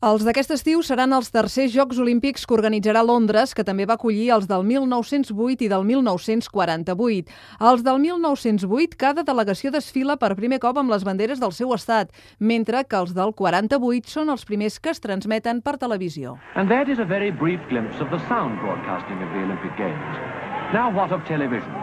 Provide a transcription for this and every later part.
Els d'aquest estiu seran els tercers Jocs Olímpics que organitzarà Londres, que també va acollir els del 1908 i del 1948. Els del 1908, cada delegació desfila per primer cop amb les banderes del seu estat, mentre que els del 48 són els primers que es transmeten per televisió. And that is a very brief glimpse of the sound broadcasting of the Olympic Games. Now what of television?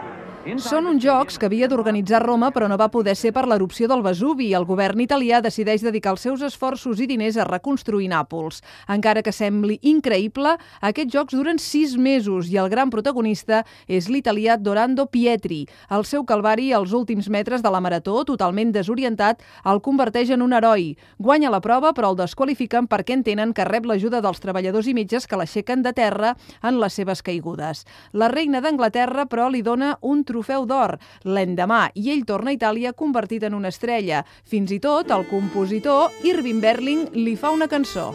Són uns jocs que havia d'organitzar Roma però no va poder ser per l'erupció del Vesuvi i el govern italià decideix dedicar els seus esforços i diners a reconstruir Nàpols. Encara que sembli increïble, aquests jocs duren sis mesos i el gran protagonista és l'italià Dorando Pietri. El seu calvari als últims metres de la marató, totalment desorientat, el converteix en un heroi. Guanya la prova però el desqualifiquen perquè entenen que rep l'ajuda dels treballadors i metges que l'aixequen de terra en les seves caigudes. La reina d'Anglaterra però li dona un trofeu d'or l'endemà i ell torna a Itàlia convertit en una estrella. Fins i tot el compositor Irving Berling li fa una cançó.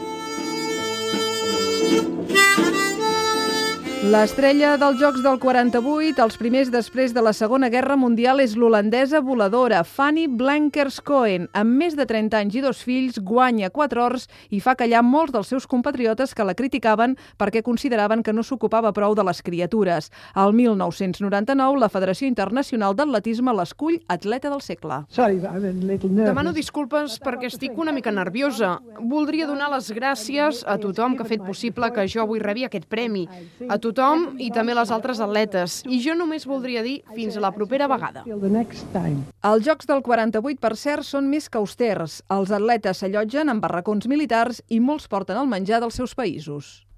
L'estrella dels Jocs del 48, els primers després de la Segona Guerra Mundial, és l'holandesa voladora Fanny Blankers-Koen. Amb més de 30 anys i dos fills, guanya quatre ors i fa callar molts dels seus compatriotes que la criticaven perquè consideraven que no s'ocupava prou de les criatures. Al 1999, la Federació Internacional d'Atletisme l'escull atleta del segle. Sorry, I'm a little nervous. Demano disculpes perquè estic una mica nerviosa. Voldria donar les gràcies a tothom que ha fet possible que jo avui rebi aquest premi. A tothom i també les altres atletes. I jo només voldria dir fins a la propera vegada. Els Jocs del 48, per cert, són més que austers. Els atletes s'allotgen en barracons militars i molts porten el menjar dels seus països.